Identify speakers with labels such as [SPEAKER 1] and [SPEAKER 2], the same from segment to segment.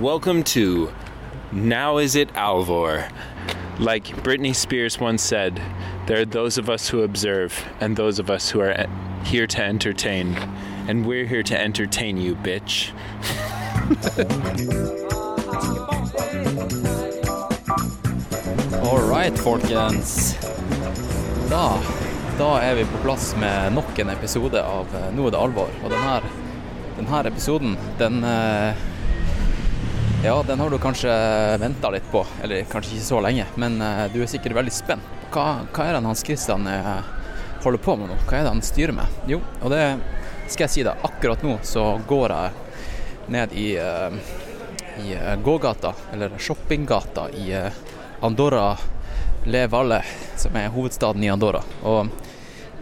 [SPEAKER 1] welcome to Now Is It Alvor. Like Britney Spears once said, there are those of us who observe and those of us who are here to entertain. And we're here to entertain you, bitch.
[SPEAKER 2] All right, folkens. Da, da er vi på plass med nok en episode av eh, Nå er det alvor. Og denne, denne episoden, den eh, Ja, den har du kanskje venta litt på. Eller kanskje ikke så lenge, men eh, du er sikkert veldig spent. Hva, hva er det Hans Christian holder på med nå? Hva er det han styrer med? Jo, og det skal jeg si deg. Akkurat nå så går jeg ned i, i gågata, eller shoppinggata, i Andorra Le Valle, som er hovedstaden i Andorra. Og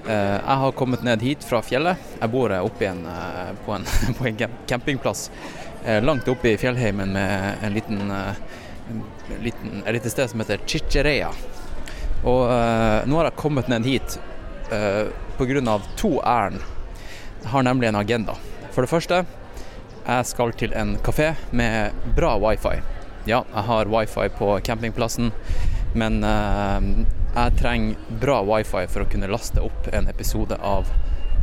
[SPEAKER 2] eh, jeg har kommet ned hit fra fjellet. Jeg bor oppe igjen eh, på, en, på en campingplass eh, langt oppe i fjellheimen med en liten, eh, en liten, et lite sted som heter Chicherea. Og eh, nå har jeg kommet ned hit eh, pga. to ærend. Jeg har nemlig en agenda. For det første, jeg skal til en kafé med bra wifi. Ja, jeg har wifi på campingplassen, men eh, jeg trenger bra wifi for å kunne laste opp en episode av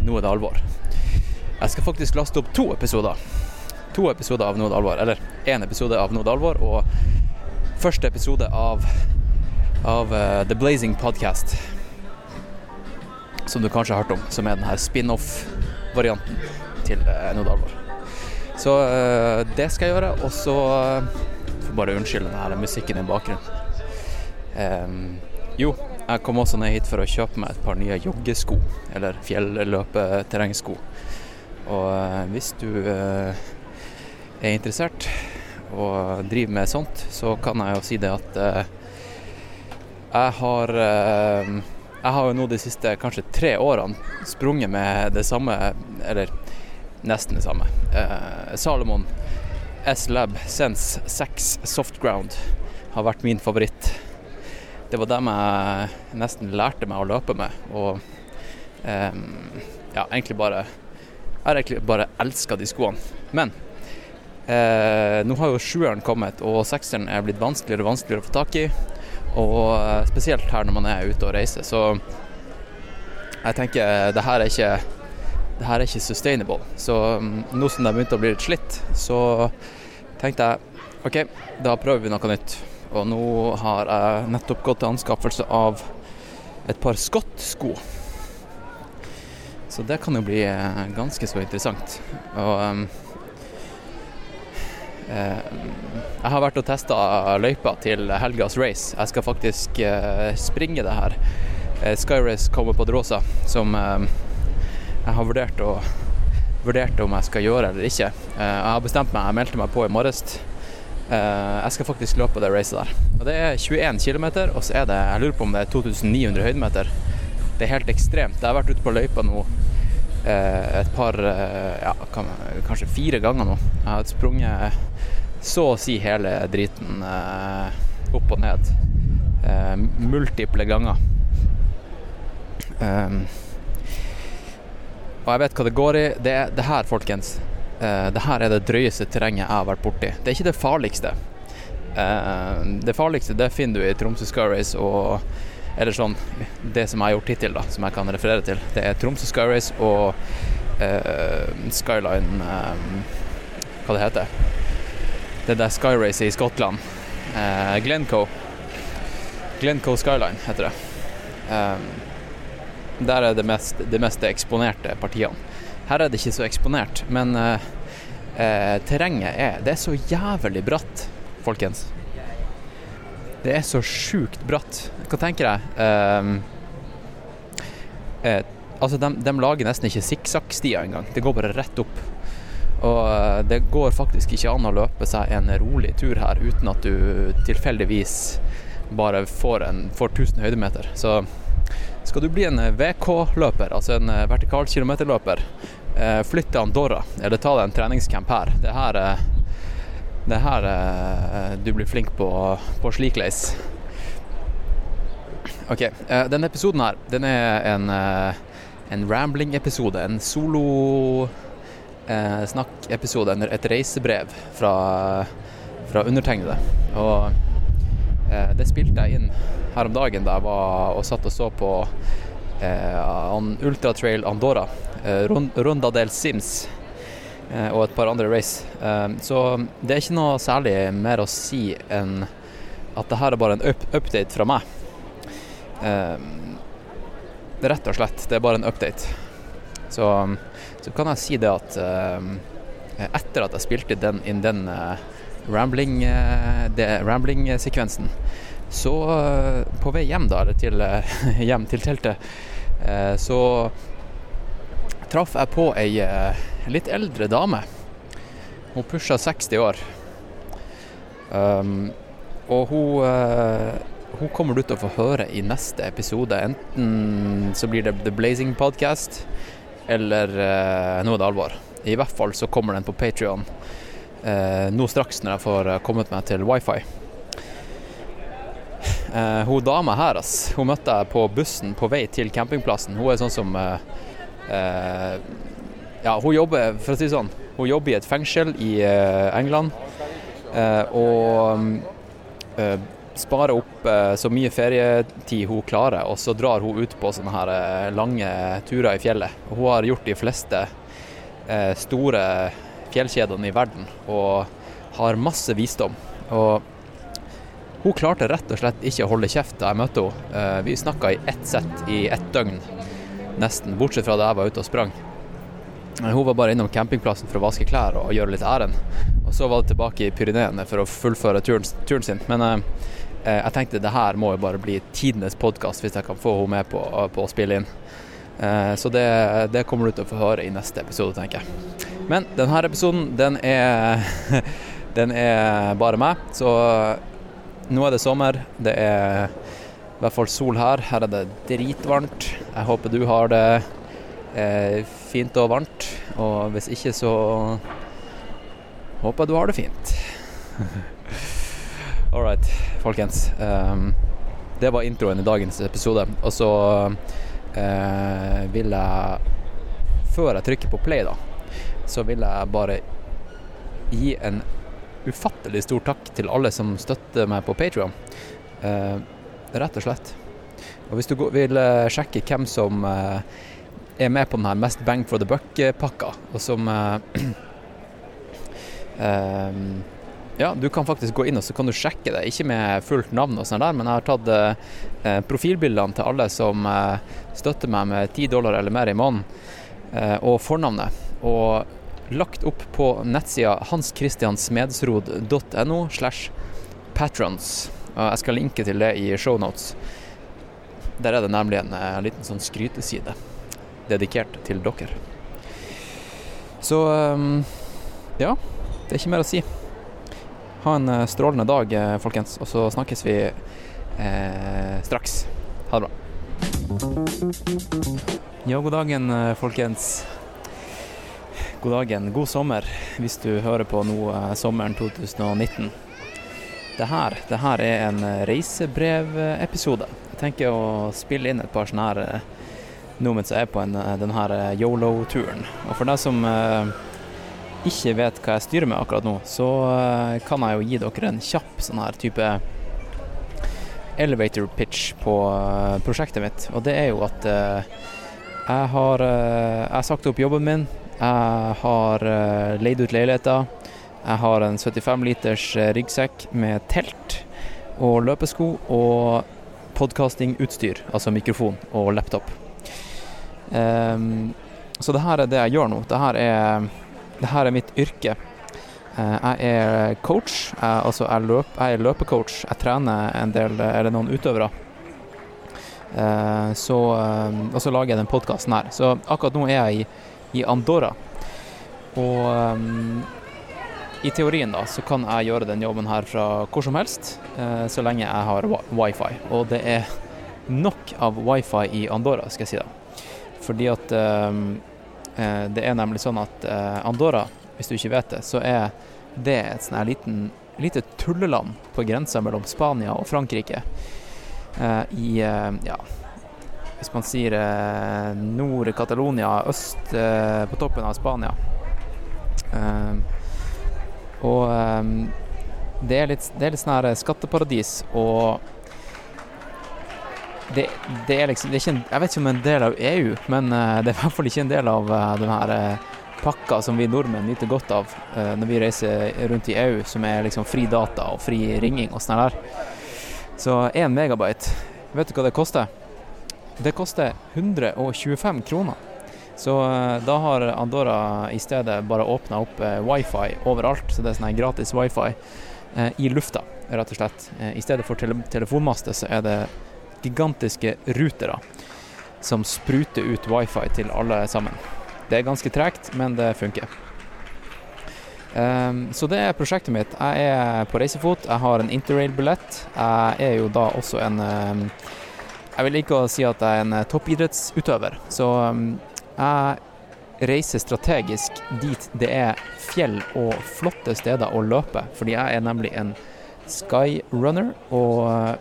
[SPEAKER 2] Nå er det alvor. Jeg skal faktisk laste opp to episoder. To episoder av er alvor, eller én episode av er alvor, og første episode av, av uh, The Blazing Podcast. Som du kanskje har hørt om, som er den her spin-off-varianten til uh, Nå er alvor. Så uh, det skal jeg gjøre, og så får bare unnskylde denne musikken i bakgrunnen. Um, jo, jeg kom også ned hit for å kjøpe meg et par nye joggesko, eller fjelløpeterrengsko. Og hvis du er interessert og driver med sånt, så kan jeg jo si det at uh, jeg har Jeg har jo nå de siste kanskje tre årene sprunget med det samme, eller nesten det samme. Salomon S-Lab Sense 6 Softground har vært min favoritt. Det var dem jeg nesten lærte meg å løpe med. Og um, ja, egentlig bare Jeg har egentlig bare elska de skoene. Men eh, nå har jo sjueren kommet, og sekseren er blitt vanskeligere og vanskeligere å få tak i. Og eh, spesielt her når man er ute og reiser. Så jeg tenker det her er ikke det her er ikke sustainable. Så um, nå som det begynte å bli litt slitt, så tenkte jeg OK, da prøver vi noe nytt. Og nå har jeg nettopp gått til anskaffelse av et par skottsko. Så det kan jo bli eh, ganske så interessant. Og eh, jeg har vært og testa løypa til helgas race. Jeg skal faktisk eh, springe det her. Eh, Skyrace kommer på Dråsa, som eh, jeg har vurdert, å, vurdert, om jeg skal gjøre eller ikke. Eh, jeg har bestemt meg, jeg meldte meg på i morges. Eh, jeg skal faktisk løpe det racet der. Og Det er 21 km, og så er det jeg lurer på om det er 2900 høydemeter. Det er helt ekstremt. Jeg har vært ute på løypa nå eh, et par ja, kanskje fire ganger nå. Jeg har sprunget så å si hele driten opp og ned. Multiple ganger. Og jeg vet hva det går i. Det, det her, folkens, det her er det drøyeste terrenget jeg har vært borti. Det er ikke det farligste. Det farligste det finner du i Tromsø Sky Race og eller sånn Det som jeg har gjort hittil, da, som jeg kan referere til. Det er Tromsø Sky Race og eh, Skyline Hva det heter det? der Sky Race i Skottland. Glencoe. Glencoe Skyline heter det. Um, der er det mest, de mest eksponerte partiene. Her er det ikke så eksponert, men eh, eh, terrenget er Det er så jævlig bratt, folkens. Det er så sjukt bratt. Hva tenker jeg? Eh, uh, altså, de, de, lager nesten ikke sikksakk-stier engang. Det går bare rett opp. Og eh, det går faktisk ikke an å løpe seg en rolig tur her uten at du tilfeldigvis bare får, en, får 1000 høydemeter. Så skal du bli en eh, VK-løper, altså en vertikal kilometerløper, flytt til Andorra, eller ta deg en treningscamp her. Det her, det er her du blir flink på, på slikleis. OK. Denne episoden her, den er en, en rambling-episode. En solo snakk-episode, et reisebrev fra fra undertegnede. Og eh, det spilte jeg inn her om dagen da jeg var og satt og så på eh, Ultratrail Andorra, eh, Ronda del Sims eh, og et par andre race. Eh, så det er ikke noe særlig mer å si enn at det her er bare en up update fra meg. Eh, rett og slett. Det er bare en update. Så, så kan jeg si det at eh, etter at jeg spilte den, inn den rambling-sekvensen, rambling så på vei hjem da, eller til, hjem til teltet, så traff jeg på ei litt eldre dame. Hun pusha 60 år. Um, og hun hun kommer du til å få høre i neste episode. Enten så blir det The Blazing Podcast, eller uh, nå er det alvor. I hvert fall så kommer den på Patrion uh, nå straks når jeg får uh, kommet meg til wifi. Uh, hun dama her, ass, hun møtte jeg på bussen på vei til campingplassen. Hun er sånn som Ja, hun jobber, for å si sånn, hun jobber i et fengsel i England. og sparer opp eh, så mye ferietid hun klarer, og så drar hun ut på sånne her eh, lange turer i fjellet. Hun har gjort de fleste eh, store fjellkjedene i verden og har masse visdom. Og hun klarte rett og slett ikke å holde kjeft da jeg møtte henne. Vi snakka i ett sett i ett døgn, nesten, bortsett fra da jeg var ute og sprang. Hun var bare innom campingplassen for å vaske klær og gjøre litt ærend. Og så var det tilbake i Pyreneene for å fullføre turen, turen sin. Men Eh, jeg tenkte det her må jo bare bli tidenes podkast hvis jeg kan få henne med på, på å spille inn. Eh, så det, det, kommer du til å få høre i neste episode, tenker jeg. Men denne episoden, den er, den er bare meg. Så nå er det sommer. Det er i hvert fall sol her. Her er det dritvarmt. Jeg håper du har det eh, fint og varmt. Og hvis ikke, så håper jeg du har det fint. All right, folkens. Um, det var introen i dagens episode. Og så uh, vil jeg, før jeg trykker på play, da, så vil jeg bare gi en ufattelig stor takk til alle som støtter meg på Patrion. Uh, rett og slett. Og hvis du vil uh, sjekke hvem som uh, er med på den her Mest bang for the buck-pakka, og som um, Ja, du kan faktisk gå inn og så kan du sjekke det. Ikke med fullt navn og sånt der, men jeg har tatt eh, profilbildene til alle som eh, støtter meg med 10 dollar eller mer i måneden, eh, og fornavnet. Og lagt opp på nettsida hanskristiansmedsrod.no slash patrons. Jeg skal linke til det i shownotes. Der er det nemlig en, en eh, liten sånn skryteside dedikert til dere. Så um, ja, det er ikke mer å si. Ha en eh, strålende dag, eh, folkens. Og så snakkes vi eh, straks. Ha det bra. Ja, god dagen, eh, folkens. God dagen, god sommer, hvis du hører på nå sommeren 2019. Det her, det her er en reisebrevepisode. Jeg tenker å spille inn et par sånne her nå mens jeg er på en, denne yolo-turen. Og for deg som eh, ikke vet hva jeg styrer med akkurat nå, så eh, kan jeg jo gi dere en kjapp sånn her type elevator pitch på eh, prosjektet mitt. Og det er jo at jeg har jeg sagt opp jobben min. Jeg har leid ut leiligheter. Jeg har en 75 liters ryggsekk med telt og løpesko og podkastingutstyr, altså mikrofon og laptop. Um, så det her er det jeg gjør nå. Det her er det her er mitt yrke. Uh, jeg er coach, jeg, altså jeg, løp, jeg, er løpecoach. Jeg trener en del, eller noen utøvere. Uh, så, eh, og så lager jeg den podkasten her. Så akkurat nå er jeg i, i Andorra. Og um, i teorien da, så kan jeg gjøre den jobben her fra hvor som helst, uh, så lenge jeg har wifi. Og det er nok av wifi i Andorra, skal jeg si da. Fordi at um, Eh, det er nemlig sånn at eh, Andorra, hvis du ikke vet det, så er det et sånn her liten, lite tulleland på grensa mellom Spania og Frankrike. Eh, I ja, hvis man sier Nord-Catalonia, øst på toppen av Spania. Og det er litt, det er litt sånn her skatteparadis, og det, det, er liksom det er en, Jeg vet ikke om det er en del av EU, men uh, det er i hvert fall ikke en del av uh, den her uh, pakka som vi nordmenn nyter godt av når vi reiser rundt i EU, som er liksom fri data og fri ringing og sånn der. Så én megabyte, vet du hva det koster? Det koster 125 kroner. Så da har Andorra i stedet bare åpna opp wifi overalt, så det er sånn gratis wifi i lufta, rett og slett. I stedet for tele telefonmaster så er det gigantiske rutere som spruter ut wifi til alle sammen. Det er ganske tregt, men det funker. Um, så det er prosjektet mitt. Jeg er på reisefot, jeg har en interrail-billett. Jeg er jo da også en um, Jeg vil ikke si at jeg er en toppidrettsutøver, så um, jeg reiser strategisk dit det er fjell og flotte steder å løpe, fordi jeg er nemlig en skyrunner og Eh,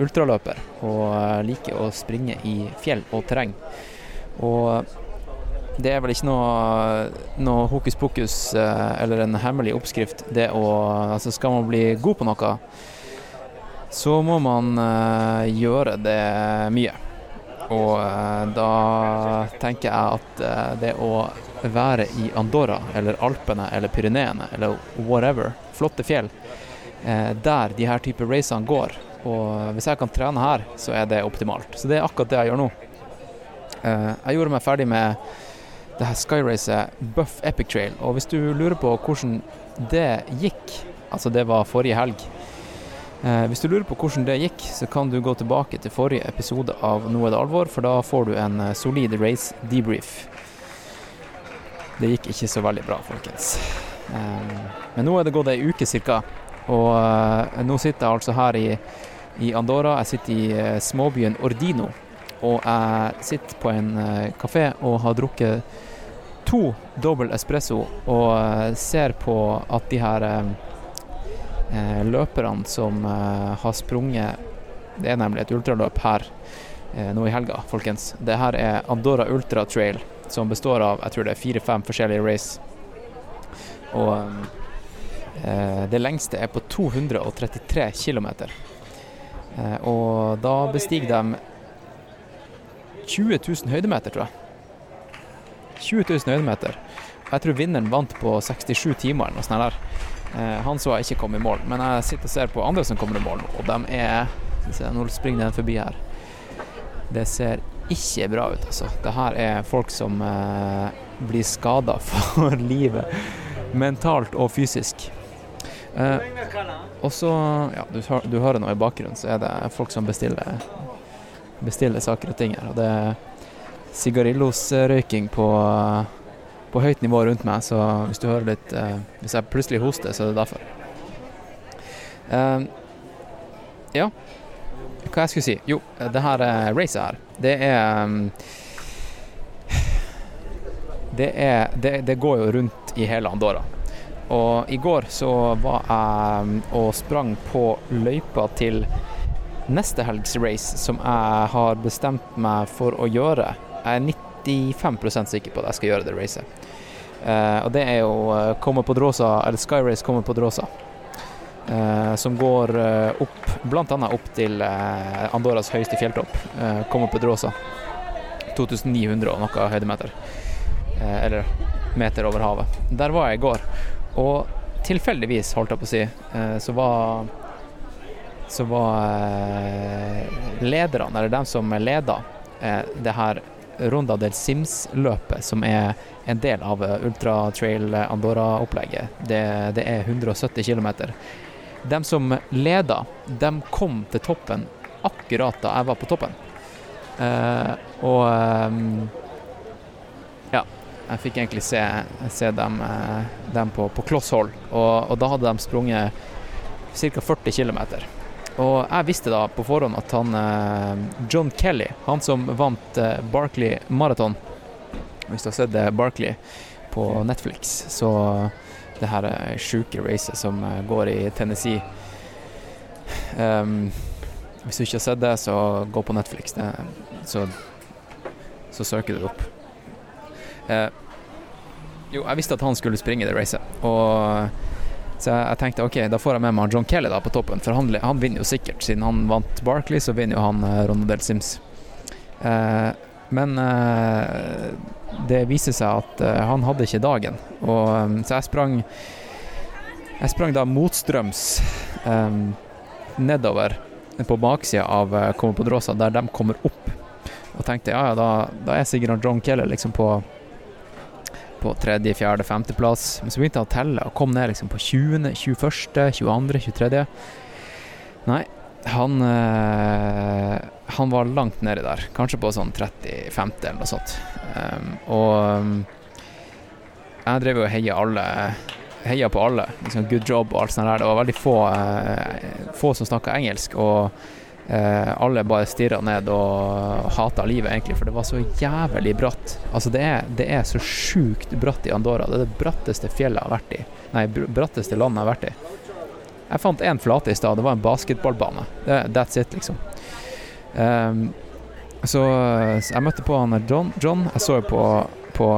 [SPEAKER 2] ultraløper og eh, liker å springe i fjell og terreng. Og det er vel ikke noe, noe hokus pokus eh, eller en hemmelig oppskrift. Det å, altså skal man bli god på noe, så må man gjøre det mye. Og da tenker jeg at det å være i Andorra eller Alpene eller Pyreneene eller whatever, flotte fjell, der de her type racene går, og hvis jeg kan trene her, så er det optimalt. Så det er akkurat det jeg gjør nå. Eh, jeg gjorde meg ferdig med det her skyracet Buff Epic Trail, og hvis du lurer på hvordan det gikk, altså det var forrige helg eh, Hvis du lurer på hvordan det gikk, så kan du gå tilbake til forrige episode av Nå er det alvor, for da får du en eh, solid race debrief. Det gikk ikke så veldig bra, folkens. Men nå er det gått ei uke ca., og nå sitter jeg altså her i i Andorra. Jeg sitter i eh, småbyen Ordino. Og jeg sitter på en eh, kafé og har drukket to dobbel espresso og eh, ser på at de her løperne som har sprunget Det er nemlig et ultraløp her nå i helga, folkens. Det her er Andorra Ultra Trail, som består av jeg tror det er fire-fem forskjellige race. Og det lengste er på 233 km. Eh, og da bestiger de 20 000 høydemeter, tror jeg. 20 000 høydemeter. Jeg tror vinneren vant på 67 timer eller noe sånt der. Eh, han så jeg ikke kom i mål, men jeg sitter og ser på andre som kommer i mål, og de er Nå springer den forbi her. Det ser ikke bra ut, altså. Det her er folk som eh, blir skada for livet, mentalt og fysisk. Eh, og så, ja, du, du, hører nå i bakgrunnen, så er det folk som bestiller, bestiller saker og ting her. Og det er sigarillosrøyking på, på, høyt nivå rundt meg, så hvis du hører litt eh, Hvis jeg plutselig hoster, så er det derfor. Eh, ja, hva jeg skulle si? Jo, det her racet her, det er det, er, det, det går jo rundt i hele Andorra. Og i går så var jeg og sprang på løypa til neste helgs race, som jeg har bestemt meg for å gjøre. Jeg er 95% sikker på at jeg skal gjøre det racet. Uh, og det er jo uh, Komme på Dråsa, eller Sky Race Kommer på Dråsa. Uh, som går uh, opp, bl.a. opp til eh, Andorras høyeste fjelltopp. uh, Kommer på Dråsa. 2900 og noe høydemeter. eller meter over havet. Der var jeg i går. Og tilfeldigvis, holdt jeg på å si, eh, så var så var eh, lederne, eller dem som leda eh, det her Ronda del Sims-løpet, som er en del av Ultra Trail Andorra-opplegget, det, det, er 170 km. De som leda, de kom til toppen akkurat da jeg var på toppen. Og jeg fikk egentlig se, se dem, eh, dem, på, på kloss hold, og, og, da hadde de sprunget ca. 40 km. Og jeg visste da på forhånd at han eh, John Kelly, han som vant eh, Barkley Marathon Hvis du har sett Barkley på Netflix, så det her sjuke racet som går i Tennessee um, Hvis du ikke har sett det, så gå på Netflix, det, så, så søker du det opp. Eh, jo, jeg visste at han skulle springe det racet. Og Så jeg, tenkte ok, da får jeg med meg John Kelly da på toppen, for han, han vinner jo sikkert. Siden han vant Barkley, så vinner jo han eh, Ronaldel Sims. Eh, men eh, det viser seg at han hadde ikke dagen, og, um, så jeg sprang Jeg sprang da motstrøms um, nedover på baksida av Comopodrosa, der de kommer opp. Og tenkte ja, ja, da, da er sikkert John Kelly liksom på på tredje, fjerde, femteplass. Men så begynte jeg å telle og kom ned liksom på 20., 21., 22., 23. Nei, han øh, Han var langt nedi der. Kanskje på sånn 35. eller noe sånt. Um, og um, jeg drev jo og heia alle Heia på alle. Liksom good job og alt sånt der. Det var veldig få, uh, få som snakka engelsk. og Eh, alle bare stirra ned og hata livet, egentlig, for det var så jævlig bratt. Altså, det er, det er så sjukt bratt i Andorra. Det er det bratteste fjellet jeg har vært i. Nei, bratteste landet jeg har vært i. Jeg fant én flate i stad. Det var en basketballbane. that's it, liksom. Um, så, så, jeg møtte på han John. John. Jeg så jo på, på,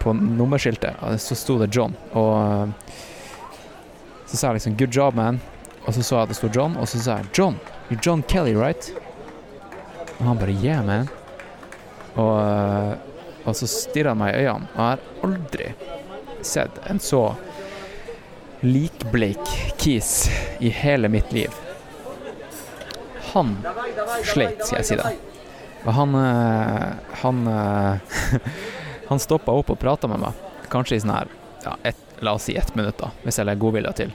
[SPEAKER 2] på nummerskiltet, så sto det John. Og så sa jeg liksom 'good job, man'. Og så så jeg at det sto John, og så sa jeg 'John, you're John Kelly, right?' Og han bare 'Yeah, man'. Og, eh, og så stirra han meg i øynene, og jeg har aldri sett en så likbleik kis i hele mitt liv. Han sleit, skal jeg si det. Og han eh, Han eh, Han stoppa opp og prata med meg, kanskje i sånn her ja, et, La oss si ett minutt, da, hvis jeg legger godvilja til.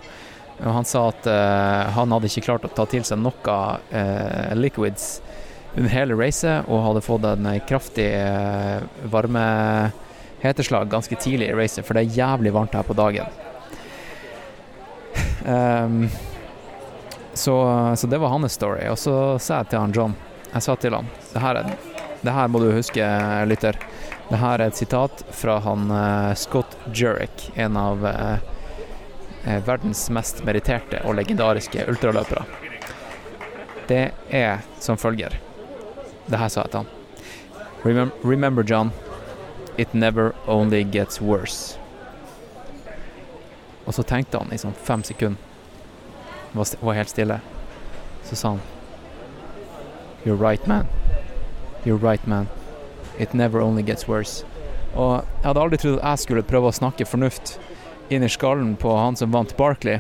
[SPEAKER 2] Og han sa at uh, han hadde ikke klart å ta til seg noe uh, liquids under hele racet, og hadde fått en kraftig uh, varmeheteslag ganske tidlig i racet, for det er jævlig varmt her på dagen. Um, så, så, det var hans story. Og så sa jeg til han John Jeg sa til han det her, er, det her må du huske, lytter. Det her er et sitat fra han Scott Jurek, en av Eh, verdens mest meritterte og legendariske ultraløpere. Det er som følger. Det her sa jeg til han. Remember, John, it never only gets worse. Og så tenkte han i sånn fem sekunder, var helt stille. Så sa han You're right, man. You're right, man. It never only gets worse. Og jeg hadde aldri trodd at jeg skulle prøve å snakke fornuft inn i skallen på han som vant Barkley.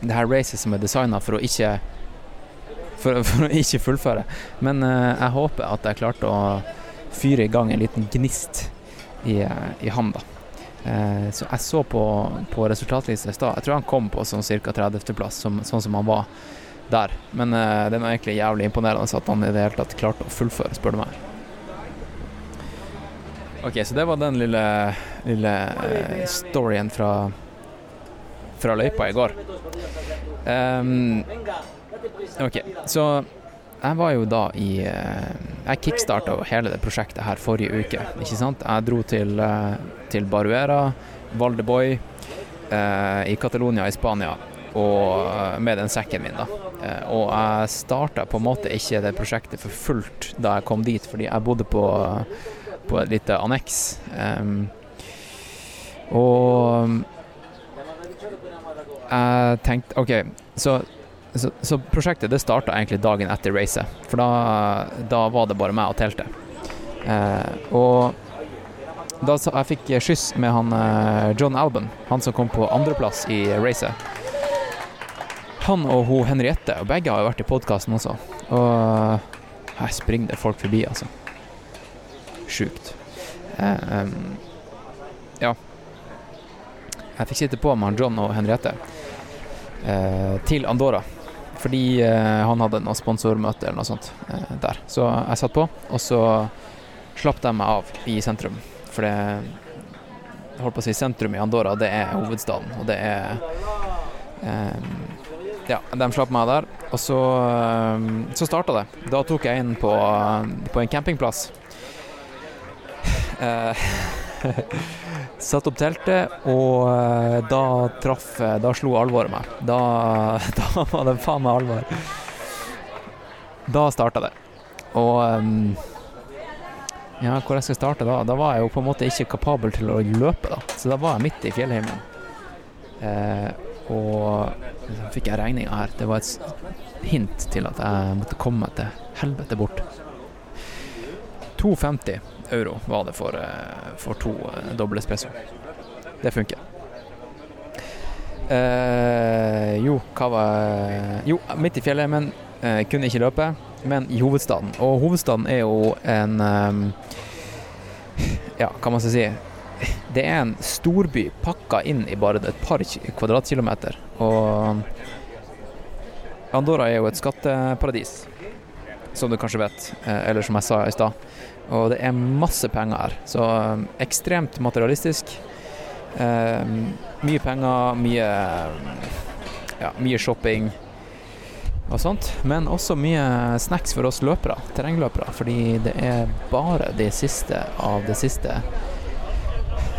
[SPEAKER 2] Det her racet som er designa for å ikke for, for, å ikke fullføre. Men uh, jeg håper at jeg klarte å fyre i gang en liten gnist i, uh, i ham, da. Uh, så jeg så på, på resultatlista i stad. Jeg tror han kom på sånn ca. 30.-plass, sånn som han var der. Men det er egentlig jævlig imponerende at han i det hele tatt klarte å fullføre, spør du meg. Ok, så det var den lille, lille uh, storyen fra, fra løypa i går. Um, ok, så jeg var jo da i uh, Jeg kickstarta hele det prosjektet her forrige uke, ikke sant. Jeg dro til, uh, til Baruera, Valdeboy, i Catalonia i Spania, og med den sekken min, da. og jeg starta på en måte ikke det prosjektet for fullt da jeg kom dit, fordi jeg bodde på på et lite anneks. Um, og jeg tenkte OK, så, så, så prosjektet det starta egentlig dagen etter racet. For da, da, var det bare meg og teltet. Uh, og da jeg fikk skyss med han uh, John Alban, han som kom på andreplass i racet. Han og hun Henriette, og begge har jo vært i podkasten også. Og her springer det folk forbi, altså sjukt. Eh, ja. Jeg fikk sitte på med John og Henriette eh, til Andorra. Fordi eh, han hadde noe sponsormøte eller noe sånt eh, der. Så jeg satt på, og så slapp de meg av i sentrum. For det holdt på å si sentrum i Andorra, det er hovedstaden, og det er eh, ja, de slapp meg der. Og så, så starta det. Da tok jeg inn på, på en campingplass satt opp teltet, og eh, da traff eh, Da slo alvoret meg. Da, da var det faen meg alvor. Da starta det. Og ja, hvor jeg skal starte da? Da var jeg jo på en måte ikke kapabel til å løpe, da. Så da var jeg midt i fjellheimen. Eh, og så fikk jeg regninga her. Det var et hint til at jeg måtte komme til helvete bort. 2,50 euro var det for, eh, for to eh, doble espresso. Det funker. Eh, jo, hva var Jo, midt i fjellet, men eh, kunne ikke løpe. Men i hovedstaden. Og hovedstaden er jo en eh, Ja, hva man skal si Det er en storby pakka inn i bare et par kvadratkilometer. Og Andorra er jo et skatteparadis, som du kanskje vet. eh, Eller som jeg sa i stad. Og det er masse penger her. Så eh, ekstremt materialistisk. Eh, mye penger, mye ja, mye shopping og sånt. Men også mye snacks for oss løpere, terrengløpere. Fordi det er bare det siste av det siste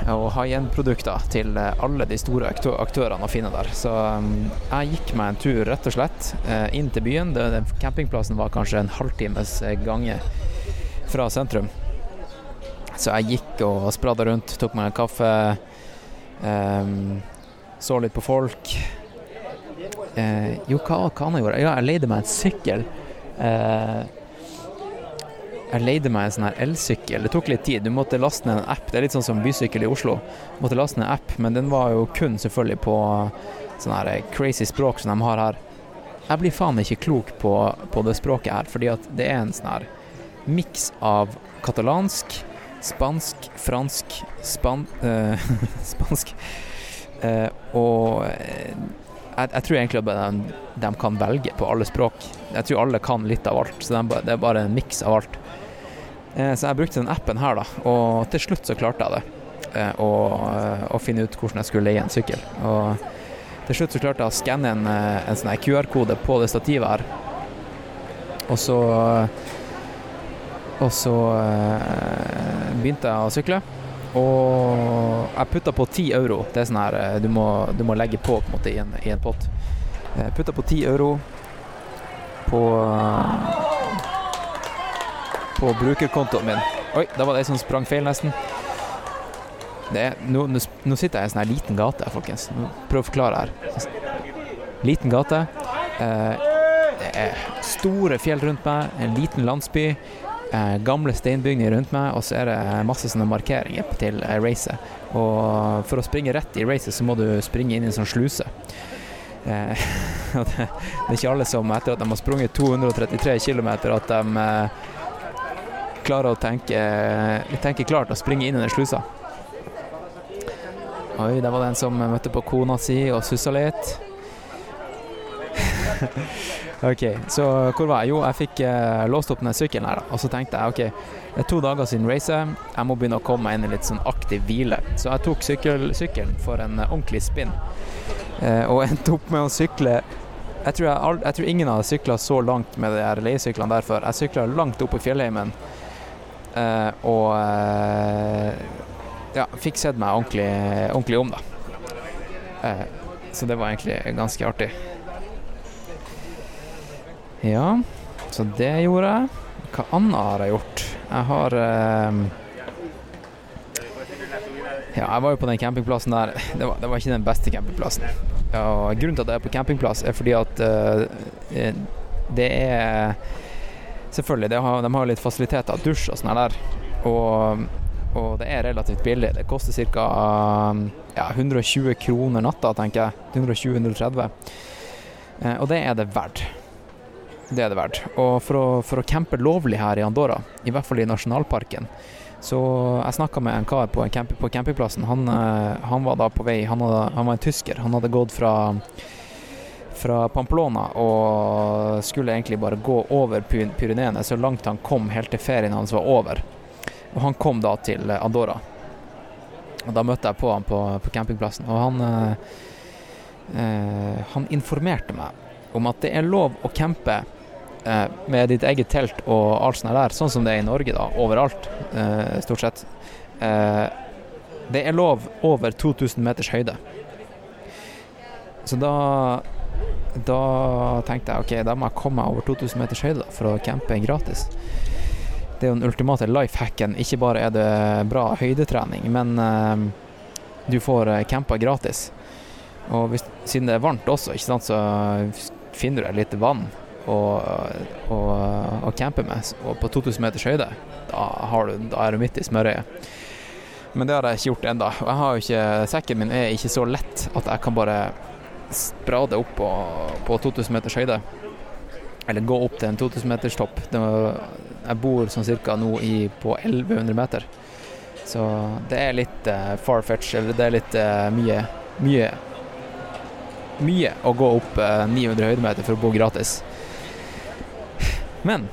[SPEAKER 2] og high end-produkter til eh, alle de store aktø- aktørene å finne der. Så um, jeg gikk meg en tur rett og slett eh, inn til byen. Campingplassen var kanskje en halvtimes eh, gange fra sentrum. Så jeg gikk og spradda rundt, tok meg en kaffe. um, så litt på folk. Uh, jo, hva, hva jeg gjorde jeg? Ja, jeg leide meg en sykkel. Eh, jeg leide meg en sånn her elsykkel. Det tok litt tid. Du måtte laste ned en app. Det er litt sånn som bysykkel i Oslo. Du måtte laste ned en app, men den var jo kun selvfølgelig på sånn her crazy språk som de har her. Jeg blir faen ikke klok på, på det språket her, fordi at det er en sånn her miks av katalansk, spansk, fransk, span... eh, spansk eh, og eh, jeg, jeg tror egentlig at de, de kan velge på alle språk. Jeg tror alle kan litt av alt, så de, det er bare en miks av alt. Eh, Så jeg brukte den appen her, da, og til slutt så klarte jeg det. eh, Å å finne ut hvordan jeg skulle leie en sykkel. Og til slutt så klarte jeg å skanne en, eh, en sånn QR-kode på det stativet her. Og så Og så eh, begynte jeg å sykle. Og jeg putta på 10 euro. Det er sånn her eh, du må, du må legge på på en måte i en, i en pott. Jeg putta på 10 euro på på brukerkontoen min. Oi, da var det ei som sprang feil, nesten. Er, nå, nå, sitter jeg i en sånn her liten gate, folkens. Prøv å forklare her. Liten gate. Eh, det er store fjell rundt meg, en liten landsby. Eh, gamle steinbygninger rundt meg, og så er det masse sånne markeringer til eh, racet. Og for å springe rett i racet, så må du springe inn i en sånn sluse. Eh, det er ikke alle som etter at de har sprunget 233 km, at de eh, klarer å tenke, tenke klart og springe inn i den slusa. Oi, der var det en som møtte på kona si og sussa litt. ok, så hvor var jeg? Jo, jeg fikk eh, låst opp den sykkelen her. Og så tenkte jeg ok, det er to dager siden racet, jeg må begynne å komme meg inn i litt sånn aktiv hvile. Så jeg tok sykkel, sykkelen for en eh, ordentlig spinn, eh, og endte opp med å sykle jeg tror, jeg, jeg tror ingen hadde sykla så langt med de her leiesyklene der før. Jeg sykla langt opp i fjellheimen. Eh, og eh, ja, fikk sett meg ordentlig, ordentlig om, da. Eh, så det var egentlig ganske artig. Ja, så det gjorde jeg. Hva annet har jeg gjort? Jeg har Ja, jeg var jo på den campingplassen der. Det var, det var ikke den beste campingplassen. Og grunnen til at jeg er på campingplass, er fordi at eh, det er Selvfølgelig, de har, de har litt fasiliteter, dusj og sånn der. Og, og det er relativt billig. Det koster ca. Ja, 120 kroner natta, tenker jeg. 120-130. Eh, og det er det verdt. Det er det verdt. Og for å, for å campe lovlig her i Andorra, i hvert fall i nasjonalparken, så jeg snakka med en kar på, en camp, på campingplassen. Han, eh, han var da på vei han, hadde, han var en tysker. Han hadde gått fra fra Pamplona og skulle egentlig bare gå over Pyreneene så langt han kom helt til ferien hans var over. Og han kom da til Andorra. Og da møtte jeg på han på, på campingplassen, og han eh, eh, Han informerte meg om at det er lov å campe eh, med ditt eget telt og alt sånt der, sånn som det er i Norge, da, overalt, eh, stort sett. Eh, det er lov over 2000 meters høyde. Så da da tenkte jeg ok, da må jeg komme meg over 2000 meters høyde for å campe gratis. Det er jo den ultimate life hacken. Ikke bare er det bra høydetrening, men uh, du får eh, campa gratis. Og hvis, siden det er varmt også, sant, så finner du deg litt vann å, campe med. Og på 2000 meters høyde, da, du, da er du midt i smørøyet. Men det har jeg ikke gjort ennå. Sekken min er ikke så lett at jeg kan bare sprade opp på, på 2000 meters høyde. Eller gå opp til en 2000 meters topp. Jeg bor sånn cirka nå i, på 1100 meter. Så det er litt uh, far-fetch, eller det er litt uh, mye, mye mye å gå opp uh, 900 høydemeter for å bo gratis. Men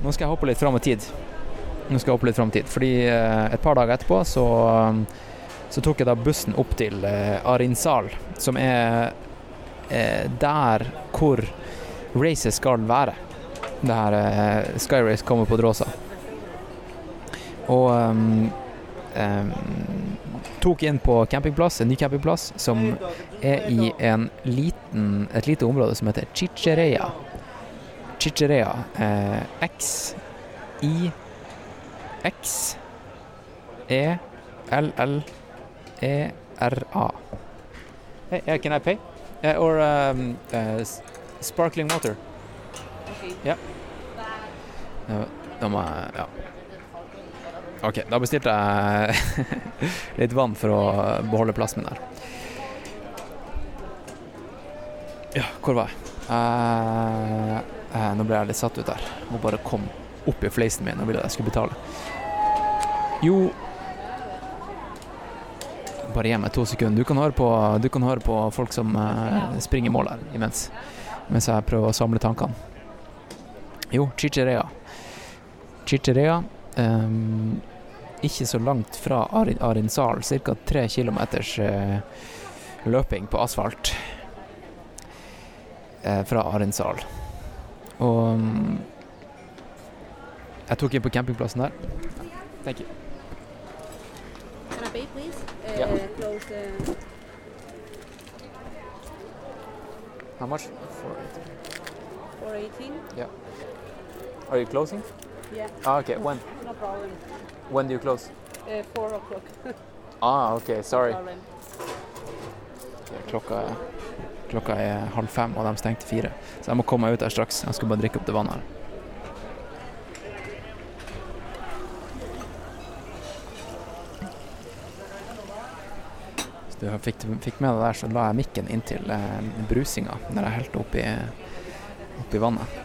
[SPEAKER 2] nå skal jeg hoppe litt fram i tid. Nå skal jeg hoppe litt fram i tid, fordi uh, et par dager etterpå så, um, så tok jeg da bussen opp til uh, Arinsal, som er der hvor racet skal være. Det her Sky Race kommer på Dråsa. Og um, um, tok inn på campingplass, en ny campingplass, som er i en liten, et lite område som heter Chicherea. Chicherea. Eh, X I X E L L E R A. Hey, yeah, can I pay? Uh, or um, uh, sparkling water?
[SPEAKER 3] Okay.
[SPEAKER 2] Yeah. Ja, Da må jeg Ja. OK, da bestilte jeg litt vann for å beholde plassen min der. Ja, hvor var jeg? Eh, eh, nå ble jeg litt satt ut der. Må bare komme opp i fleisen min og ville jeg skulle betale. Jo Bare gi meg to sekunder. Du kan høre på, kan høre på folk som uh, springer mål her imens. Mens jeg prøver å samle tankene. Jo, Chicherea. Chicherea. Um, ikke så langt fra Arin, Arinsal, ca. tre kilometers uh, løping på asfalt uh, fra Arinsal. Og um, jeg tok inn på campingplassen der. Thank you.
[SPEAKER 3] Pay, please? Uh,
[SPEAKER 2] Yeah.
[SPEAKER 3] Close the.
[SPEAKER 2] How much?
[SPEAKER 3] 418.
[SPEAKER 2] Are you closing?
[SPEAKER 3] Yeah,
[SPEAKER 2] Ah, okay. When?
[SPEAKER 3] no problem.
[SPEAKER 2] When do you close?
[SPEAKER 3] Uh, 4 o'clock.
[SPEAKER 2] Ah, okay. Sorry.
[SPEAKER 3] No.
[SPEAKER 2] Klokka er, klokka er halv fem, og de stengte fire. Så jeg må komme meg ut her straks. Jeg skal bare drikke opp det vannet her. Du fikk, fikk med deg der, så la jeg mikken inntil eh, brusinga når jeg helte oppi, oppi vannet.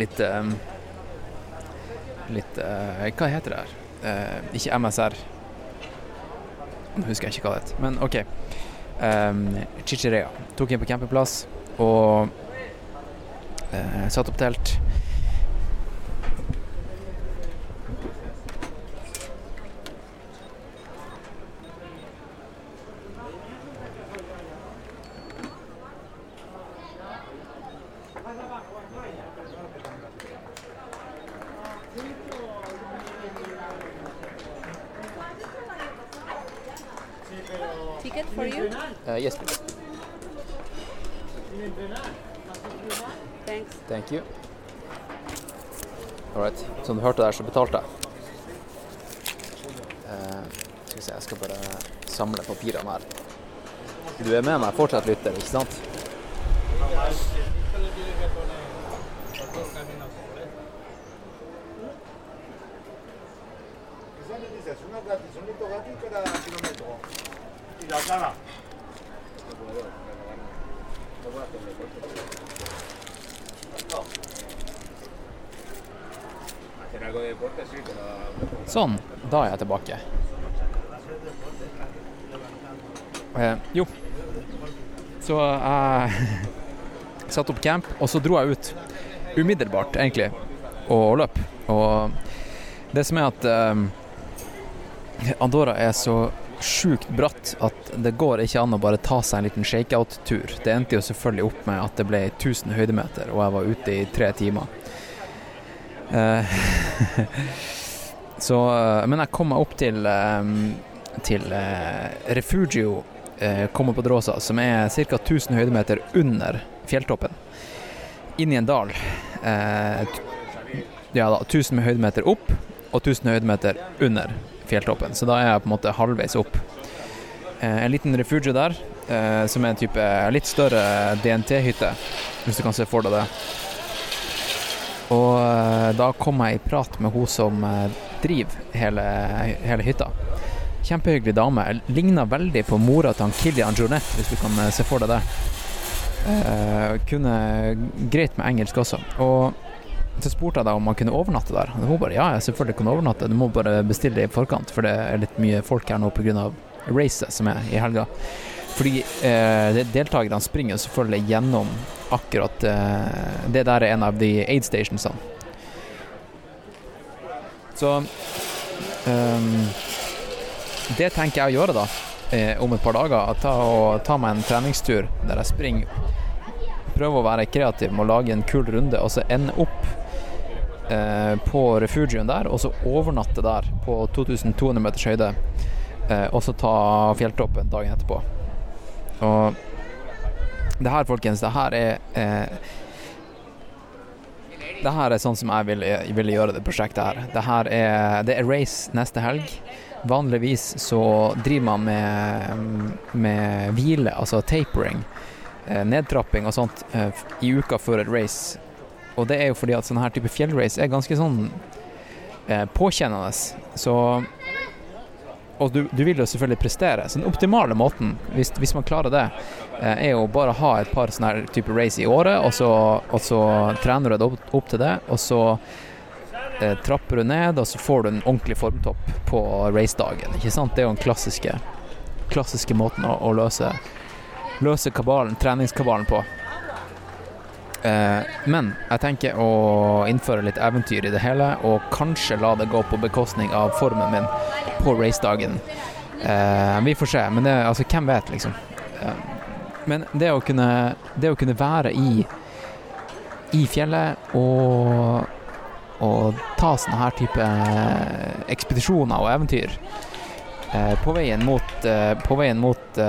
[SPEAKER 2] Litt eh, Litt eh, Hva heter det her? Eh, ikke MSR. Nå husker jeg ikke hva det heter, men OK. Eh, Chicherea. Tok inn på campingplass og eh, satte opp telt.
[SPEAKER 3] For you?
[SPEAKER 2] Uh, yes, please.
[SPEAKER 3] Thanks.
[SPEAKER 2] Thank you. All right. Som du hørte der, så betalte jeg. Uh, skal vi se, jeg skal bare samle papirene her. Du er med meg fortsatt, lytter, ikke sant?
[SPEAKER 4] Gratis, un litro gratis cada kilómetro. La pero
[SPEAKER 2] Sånn, da er jeg tilbake. Eh, jo, så jeg satte opp camp, og så dro jeg ut umiddelbart, egentlig, og løp. Og det som er at eh, Andorra er så sjukt bratt at det går ikke an å bare ta seg en liten shakeout-tur. Det endte jo selvfølgelig opp med at det ble 1000 høydemeter, og jeg var ute i tre timer. Eh, så, eh, men jeg kom meg opp til, eh, til Refugio Kommer Como Podrosa, som er ca. 1000 høydemeter under fjelltoppen. Inn i en dal. Ja da, 1000 høydemeter opp og 1000 høydemeter under fjelltoppen. Så da er jeg på en måte halvveis opp. Eh, en liten refugio der, eh, som er en type litt større DNT-hytte, hvis du kan se for deg det. Og eh, da kom jeg i prat med hun som eh, driver hele, hele hytta. Kjempehyggelig dame. Ligna veldig på mora til han Kilian Jornet, hvis du kan eh, se for deg det. Eh, kunne greit med engelsk også. Og så spurte jeg da om man kunne overnatte der. Og hun bare ja, jeg selvfølgelig kan overnatte, du må bare bestille det i forkant, for det er litt mye folk her nå pga. racet som er i helga. Fordi eh, deltakerne springer selvfølgelig gjennom akkurat eh, Det der er en av de aid stationsene. Så um, Det tenker jeg å gjøre da, eh, om et par dager. Ta, og, ta meg en treningstur der jeg springer. Prøve å være kreativ med å lage en kul runde, og så ende opp eh, på refugioen der, og så overnatte der på 2200 meters høyde. Eh, og så ta fjelltoppen dagen etterpå. Og det her, folkens, det her er eh, Det her er sånn som jeg ville, vil gjøre det prosjektet her. Det her er, det er race neste helg. Vanligvis så driver man med, med hvile, altså tapering, eh, nedtrapping og sånt eh, i uka før et race. Og det er jo fordi at sånn her type fjellrace er ganske sånn eh, påkjennende. Så og du, du vil jo selvfølgelig prestere. Så den optimale måten, hvis, hvis man klarer det, eh, er jo bare å ha et par sånne her type race i året, og så, og så trener du deg opp, opp til det, og så eh, trapper du ned, og så får du en ordentlig formtopp på racedagen. Ikke sant? Det er jo den klassiske, klassiske måten å, å løse, løse kabalen, treningskabalen på. Eh, men jeg tenker å innføre litt eventyr i det hele, og kanskje la det gå på bekostning av formen min på racedagen. Eh, vi får se, men det, altså, hvem vet, liksom. Eh, men det å kunne, det å kunne være i, i fjellet og, og ta sånne her type ekspedisjoner og eventyr på veien mot, på veien mot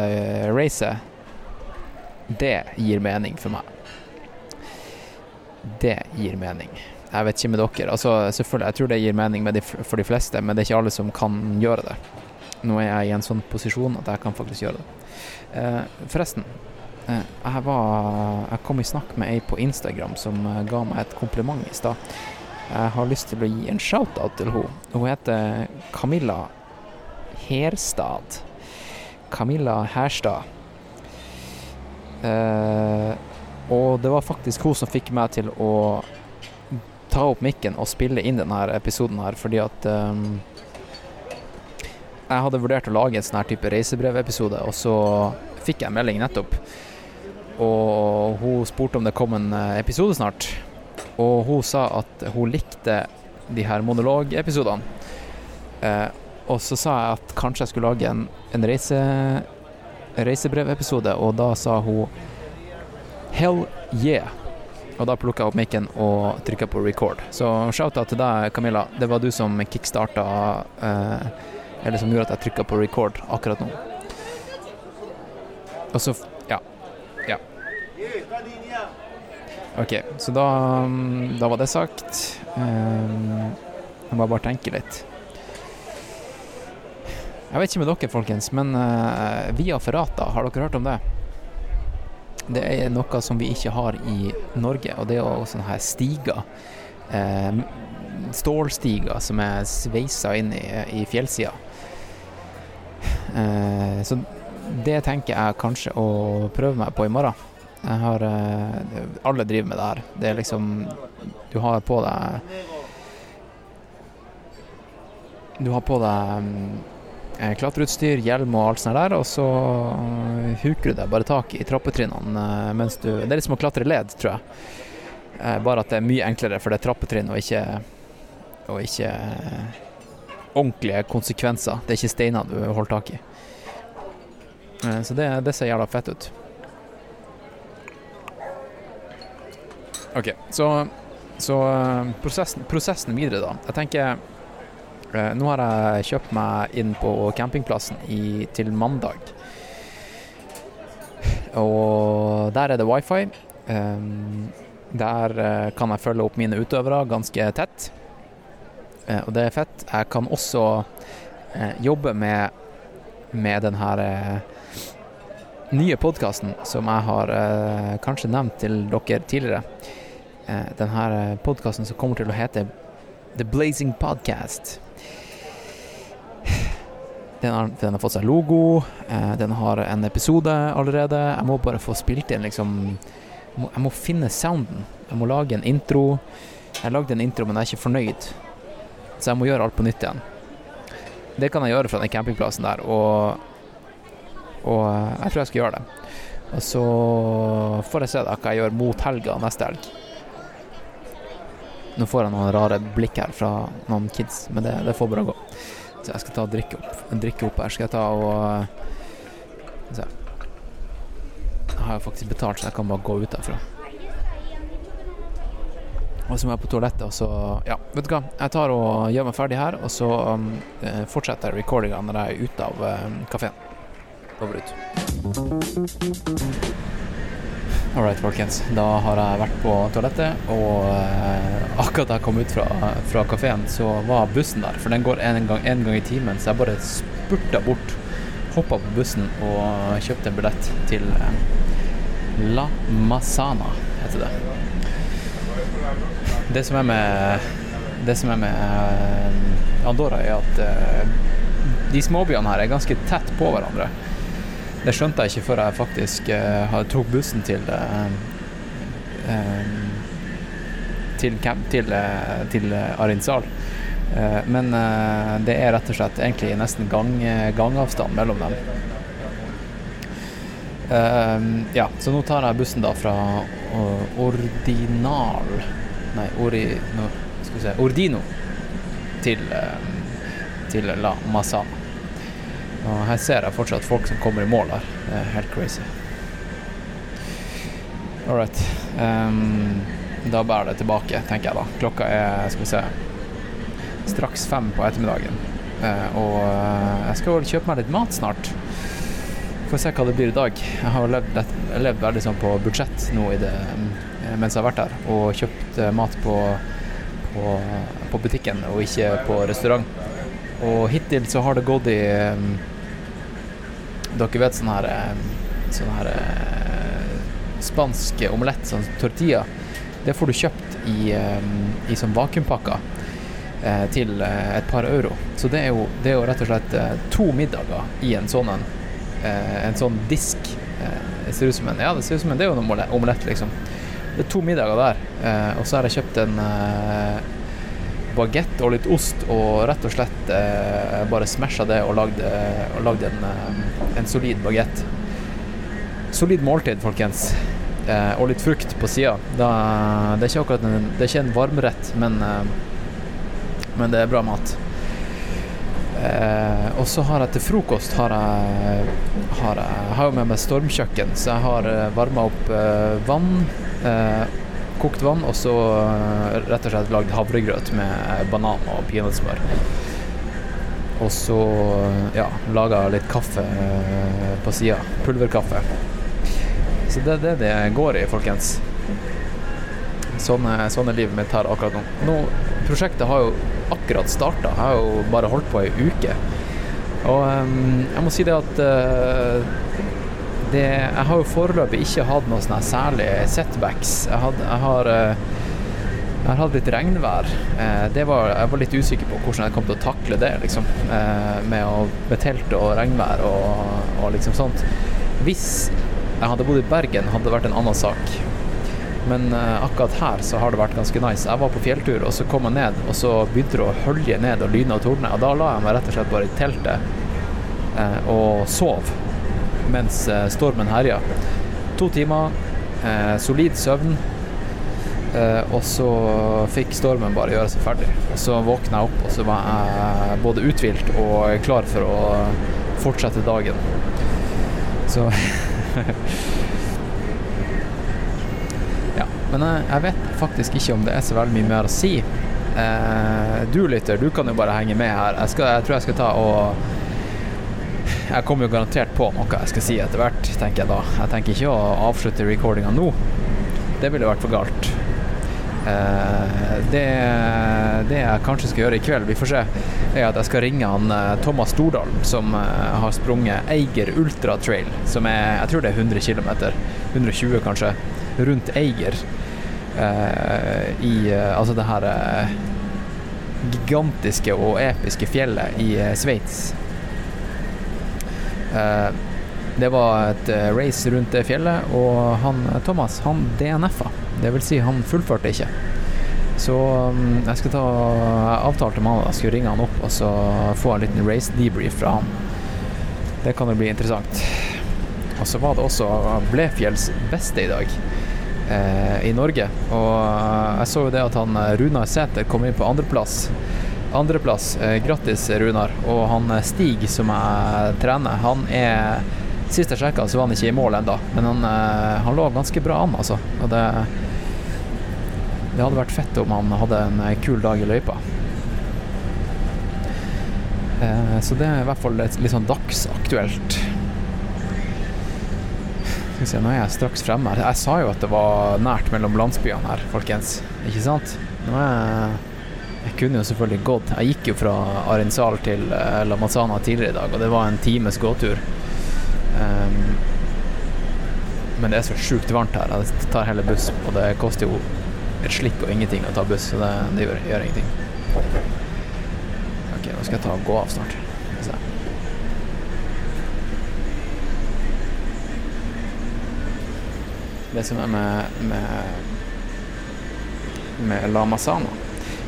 [SPEAKER 2] racet, det gir mening for meg det gir mening. Jeg vet ikke med dere. Altså, selvfølgelig, jeg tror det gir mening de, for de fleste, men det er ikke alle som kan gjøre det. Nå er jeg i en sånn posisjon at jeg kan faktisk gjøre det. Eh, forresten, eh, jeg, var, jeg kom i snakk med ei på Instagram som eh, ga meg et kompliment i stad. Jeg har lyst til å gi en shout-out til henne. Hun heter Camilla Herstad. Camilla Herstad. Eh, og det var faktisk hun som fikk meg til å ta opp mikken og spille inn denne episoden her, fordi at um, jeg hadde vurdert å lage en sånn her type reisebrevepisode, og så fikk jeg melding nettopp. Og hun spurte om det kom en eh, episode snart, og hun sa at hun likte de her monologepisodene. Eh, og så sa jeg at kanskje jeg skulle lage en, en reise, reisebrevepisode, og da sa hun Hell yeah. Og da plukka jeg opp mikken og trykka på record. Så shout-out til deg, Camilla. Det var du som kickstarta eh, Eller som gjorde at jeg trykka på record akkurat nå. Og så Ja. Ja. OK, så da, mm, da var det sagt. Eh, jeg må bare tenke litt. Jeg vet ikke med dere, folkens, men eh, Via Ferrata, har dere hørt om det? Det er noe som vi ikke har i Norge, og det er jo sånne her stiger. Eh, stålstiger som er sveisa inn i, i fjellsida. Eh, så det tenker jeg kanskje å prøve meg på i morgen. Jeg har eh, Alle driver med det her. Det er liksom Du har på deg Du har på deg mm, klatreutstyr, hjelm og alt sånt der, og så eh, huker du deg bare tak i trappetrinnene eh, mens du Det er litt som å klatre led, tror jeg. Eh, Bare at det er mye enklere, for det er trappetrinn og ikke, og ikke eh, ordentlige konsekvenser. Det er ikke steiner du holder tak i. Eh, Så det, det ser jævla fett ut. OK, så, så eh, prosessen, prosessen videre, da. Jeg tenker Eh, Nå har jeg kjøpt meg inn på campingplassen i, til mandag. Og der er det wifi. Um, der eh, kan jeg følge opp mine utøvere ganske tett. Eh, og det er fett. Jeg kan også eh, jobbe med med den her eh, nye podkasten som jeg har eh, kanskje nevnt til dere tidligere. Eh, den her podkasten som kommer til å hete The Blazing Podcast. Den har, den har fått seg logo, eh, den har en episode allerede. Jeg må bare få spilt inn liksom jeg må, jeg må finne sounden. Jeg må lage en intro. Jeg lagde en intro, men jeg er ikke fornøyd. Så jeg må gjøre alt på nytt igjen. Det kan jeg gjøre fra den campingplassen der, og, og jeg tror jeg skal gjøre det. Og så får jeg se da hva jeg gjør mot helga neste helg. Nå får jeg noen rare blikk her fra noen kids, men det, det får bare gå. Så jeg skal ta og drikke opp, drikke opp her. Skal jeg ta og vi se. Jeg har jo faktisk betalt, så jeg kan bare gå ut derfra. Og så må jeg på toalettet, og så Ja, vet du hva. Jeg tar og gjør meg ferdig her, og så um, eh, fortsetter recordinga når jeg er ute av um, kafeen. Over ut. All right, folkens. Da har jeg vært på toalettet, og eh, akkurat da jeg kom ut fra, fra kafeen, så var bussen der. For den går en gang, en gang i timen, så jeg bare spurta bort, hoppa på bussen og kjøpte en billett til eh, La Masana, heter det. Det som er med Det som er med eh, Andorra, er at de småbyene her er ganske tett på hverandre. Det skjønte jeg ikke før jeg faktisk hadde tok bussen til uh, uh, til, til, til Arinsal. men det er rett og slett egentlig nesten gang, gangavstand mellom dem. ja, så nå tar jeg bussen da fra Ordinal Nei, Ori, no, skal vi se, Ordino til, til La Masana. Og her ser jeg fortsatt folk som kommer i mål her. Det er helt crazy. All right. Um, da bærer det tilbake, tenker jeg da. Klokka er skal vi se, straks fem på ettermiddagen. Uh, og uh, jeg skal vel kjøpe meg litt mat snart. Får se hva det blir i dag. Jeg har levd, levd veldig sånn på budsjett nå det, mens jeg har vært her, og kjøpt mat på, på, på butikken og ikke på restaurant. Og hittil så har det gått i um, Dere vet sånn her Sånn her uh, spansk omelett, sånn tortilla. Det får du kjøpt i, um, i sånn vakuumpakker til et par euro. Så det er jo, det er jo rett og slett to middager i en sånn en. en sånn disk. det ser ut som en Ja, det ser ut som en Det er jo en omelett liksom. Det er to middager der. og så har jeg kjøpt en bagett og litt ost, og rett og slett eh, bare smasha det og lagde, og lagde en, en, solid bagett. Solid måltid, folkens. Eh, og litt frukt på sida. Det er ikke en, det er ikke en varmrett, men, eh, men det er bra mat. Eh, og så har jeg til frokost har jeg, har jeg, har jeg med meg stormkjøkken, så jeg har varma opp vann kokt vann, og så rett og slett lagd havregrøt med banan og peanøttsmør. Og så ja, laga litt kaffe på sida. Pulverkaffe. Så det er det det går i, folkens. Sånn er livet mitt her akkurat nå. nå. Prosjektet har jo akkurat starta. Jeg har jo bare holdt på ei uke. Og um, jeg må si det at uh, det, jeg har jo foreløpig ikke hatt noen sånne særlige setbacks. Jeg, had, jeg har eh, jeg har hatt litt regnvær. Eh, var, jeg var litt usikker på hvordan jeg kom til å takle det, liksom. Eh, med, å, med telt og regnvær og, og, liksom sånt. Hvis jeg hadde bodd i Bergen, hadde det vært en annen sak. Men akkurat her så har det vært ganske nice. Jeg var på fjelltur, og så kom jeg ned, og så begynte det å hølje ned og lyne og tordne. Og da la jeg meg rett og slett bare i teltet og sov mens eh, stormen herja. To timer, eh, solid søvn. Eh, og så fikk stormen bare gjøre seg ferdig. Og så våkna jeg opp, og så var jeg både uthvilt og klar for å fortsette dagen. Så Ja. Men jeg, jeg, vet faktisk ikke om det er så veldig mye mer å si. Eh, du lytter, du kan jo bare henge med her. Jeg, skal, jeg tror jeg skal ta og jeg kommer jo garantert på noe jeg skal si etter hvert, tenker jeg da. Jeg tenker ikke å avslutte recordinga nå. Det ville vært for galt. Eh, det, det, jeg kanskje skal gjøre i kveld, vi får se, er at jeg skal ringe han eh, Thomas Stordalen, som eh, har sprunget Eiger Ultra Trail, som er jeg tror det er 100 km, 120 kanskje, rundt Eiger. I altså det her gigantiske og episke fjellet i Sveits. Eh, det var et eh, race rundt det fjellet, og han eh, Thomas han DNF-a. Det vil si, han fullførte ikke. Så mm, jeg skal ta avtalte med han jeg skulle ringe han opp og så få en liten race debrief fra han. Det kan jo bli interessant. Og så var det også Blefjells beste i dag eh, i Norge. Og jeg så jo det at han Runar Sæter kom inn på andreplass. Andreplass. Eh, grattis, Runar. Og han eh, Stig, som jeg trener, han er Sist jeg sjekka, så var han ikke i mål ennå, men han, eh, han lå ganske bra an, altså. Og det, det hadde vært fett om han hadde en kul dag i løypa. Så det er i hvert fall litt sånn dagsaktuelt. Skal vi se, nå er jeg straks fremme her. Jeg sa jo at det var nært mellom landsbyene her, folkens. Ikke sant? Nå er jeg, jeg kunne jo selvfølgelig gått. Jeg gikk jo fra Arinsal til eh, La Mazzana tidligere i dag, og det var en times gåtur. Um, men det er så sjukt varmt her. Jeg tar heller buss, og det koster jo et slikk og ingenting å ta buss, så det, det gjør, gjør ingenting. Ok, nå skal jeg ta og gå av snart. Det som er med, med, med La Masana,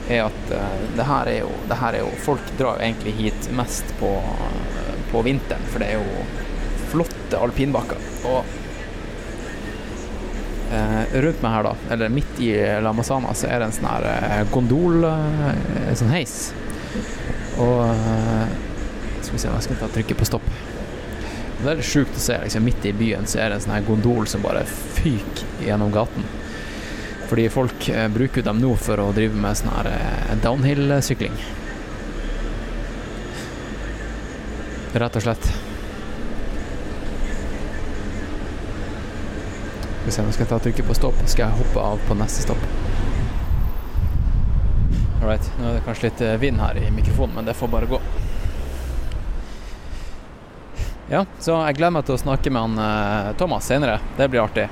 [SPEAKER 2] er at eh, det, her er jo, det her er jo Folk drar jo egentlig hit mest på, på vinteren, for det er jo flotte alpinbakker. Og eh, rundt meg her, da, eller midt i La Masana, så er det en sånn her eh, gondol, eh, en sånn heis. Og eh, Skal vi se jeg skal ta trykke på stopp. Det er litt sjukt å se. liksom Midt i byen så er det en sånn her gondol som bare fyker gjennom gaten. Fordi folk eh, bruker dem nå for å drive med sånn her eh, downhill-sykling. Rett og slett. Se, nå skal ta trykket på stopp, skal jeg hoppe av på neste stopp. Alright, nå er det kanskje litt eh, vind her i mikrofonen, men det får bare gå. Ja, så jeg gleder meg til å snakke med han Thomas senere. Det blir artig.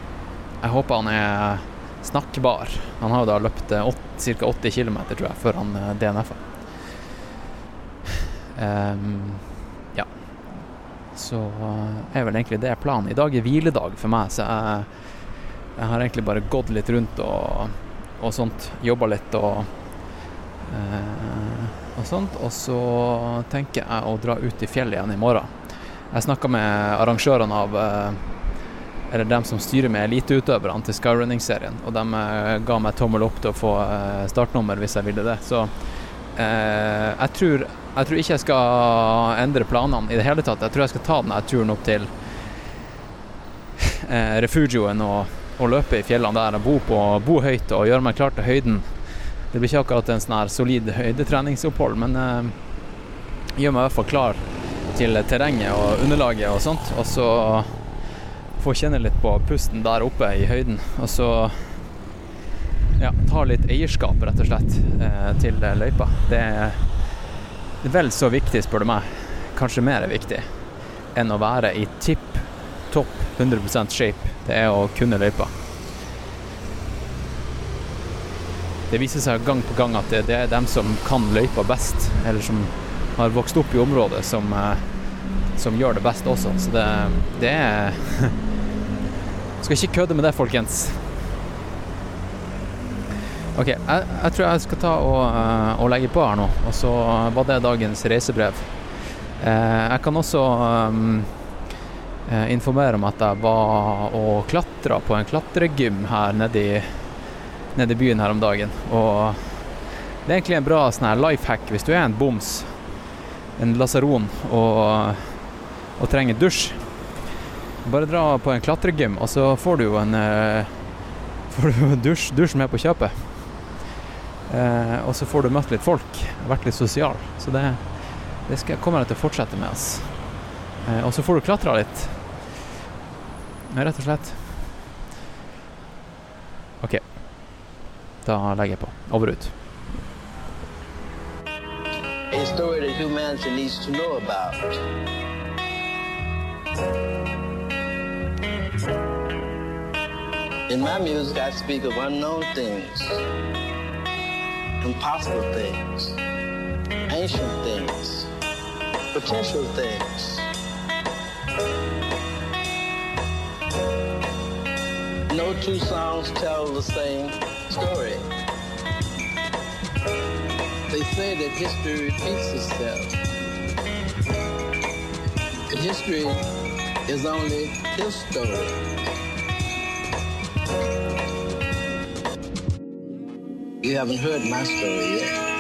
[SPEAKER 2] Jeg håper han er snakkbar. Han har jo da løpt ca. 80 km, tror jeg, før han eh, DNF-a. Um, ja. Så eh, er vel egentlig det planen. I dag er hviledag for meg, så jeg, jeg har egentlig bare gått litt rundt og, og sånt. Jobba litt og uh, og sånt. Og så tenker jeg å dra ut i fjellet igjen i morgen. Jeg snakka med arrangørene av eh, Eller dem som styrer med eliteutøverne til skyrunning-serien, og de eh, ga meg tommel opp til å få eh, startnummer hvis jeg ville det. Så eh, jeg, tror, jeg tror ikke jeg skal endre planene i det hele tatt. Jeg tror jeg skal ta denne turen opp til eh, refugioen og, og løpe i fjellene der og bo, på, bo høyt og gjøre meg klar til høyden. Det blir ikke akkurat en sånn her solid høydetreningsopphold, men eh, gjør meg i hvert fall klar til terrenget og underlaget og sånt. Og så få kjenne litt på pusten der oppe i høyden. Og så ja, ta litt eierskap, rett og slett, eh, til løypa. Det er vel så viktig, spør du meg. Kanskje mer er viktig enn å være i tipp topp 100% shape. Det er å kunne løypa. Det viser seg gang på gang at det, det er dem som kan løypa best, eller som har vokst opp i området, som, eh, som gjør det best også. Så det, det er Skal ikke kødde med det, folkens. OK, jeg, jeg tror jeg skal ta og, eh, og legge på her nå, og så var det dagens reisebrev. Eh, jeg kan også um, informere om at jeg var og klatra på en klatregym her nede i, nede i byen her om dagen. Og det er egentlig en bra sånn her life hack hvis du er en boms, en lasaron, og, og trenger dusj. Bare dra på en klatregym, og så får du jo en eh, får du dusj, dusj med på kjøpet. Eh, og så får du møtt litt folk, vært litt sosial. Så det, det skal, kommer jeg til å fortsette med. Altså. Eh, og så får du klatra litt. Rett og slett. OK. Da legger jeg på. Over og ut.
[SPEAKER 5] a story that humanity needs to know about. In my music, I speak of unknown things, impossible things, ancient things, potential things. No two songs tell the same story. They say that history repeats itself. History is only his story. You haven't heard my story yet.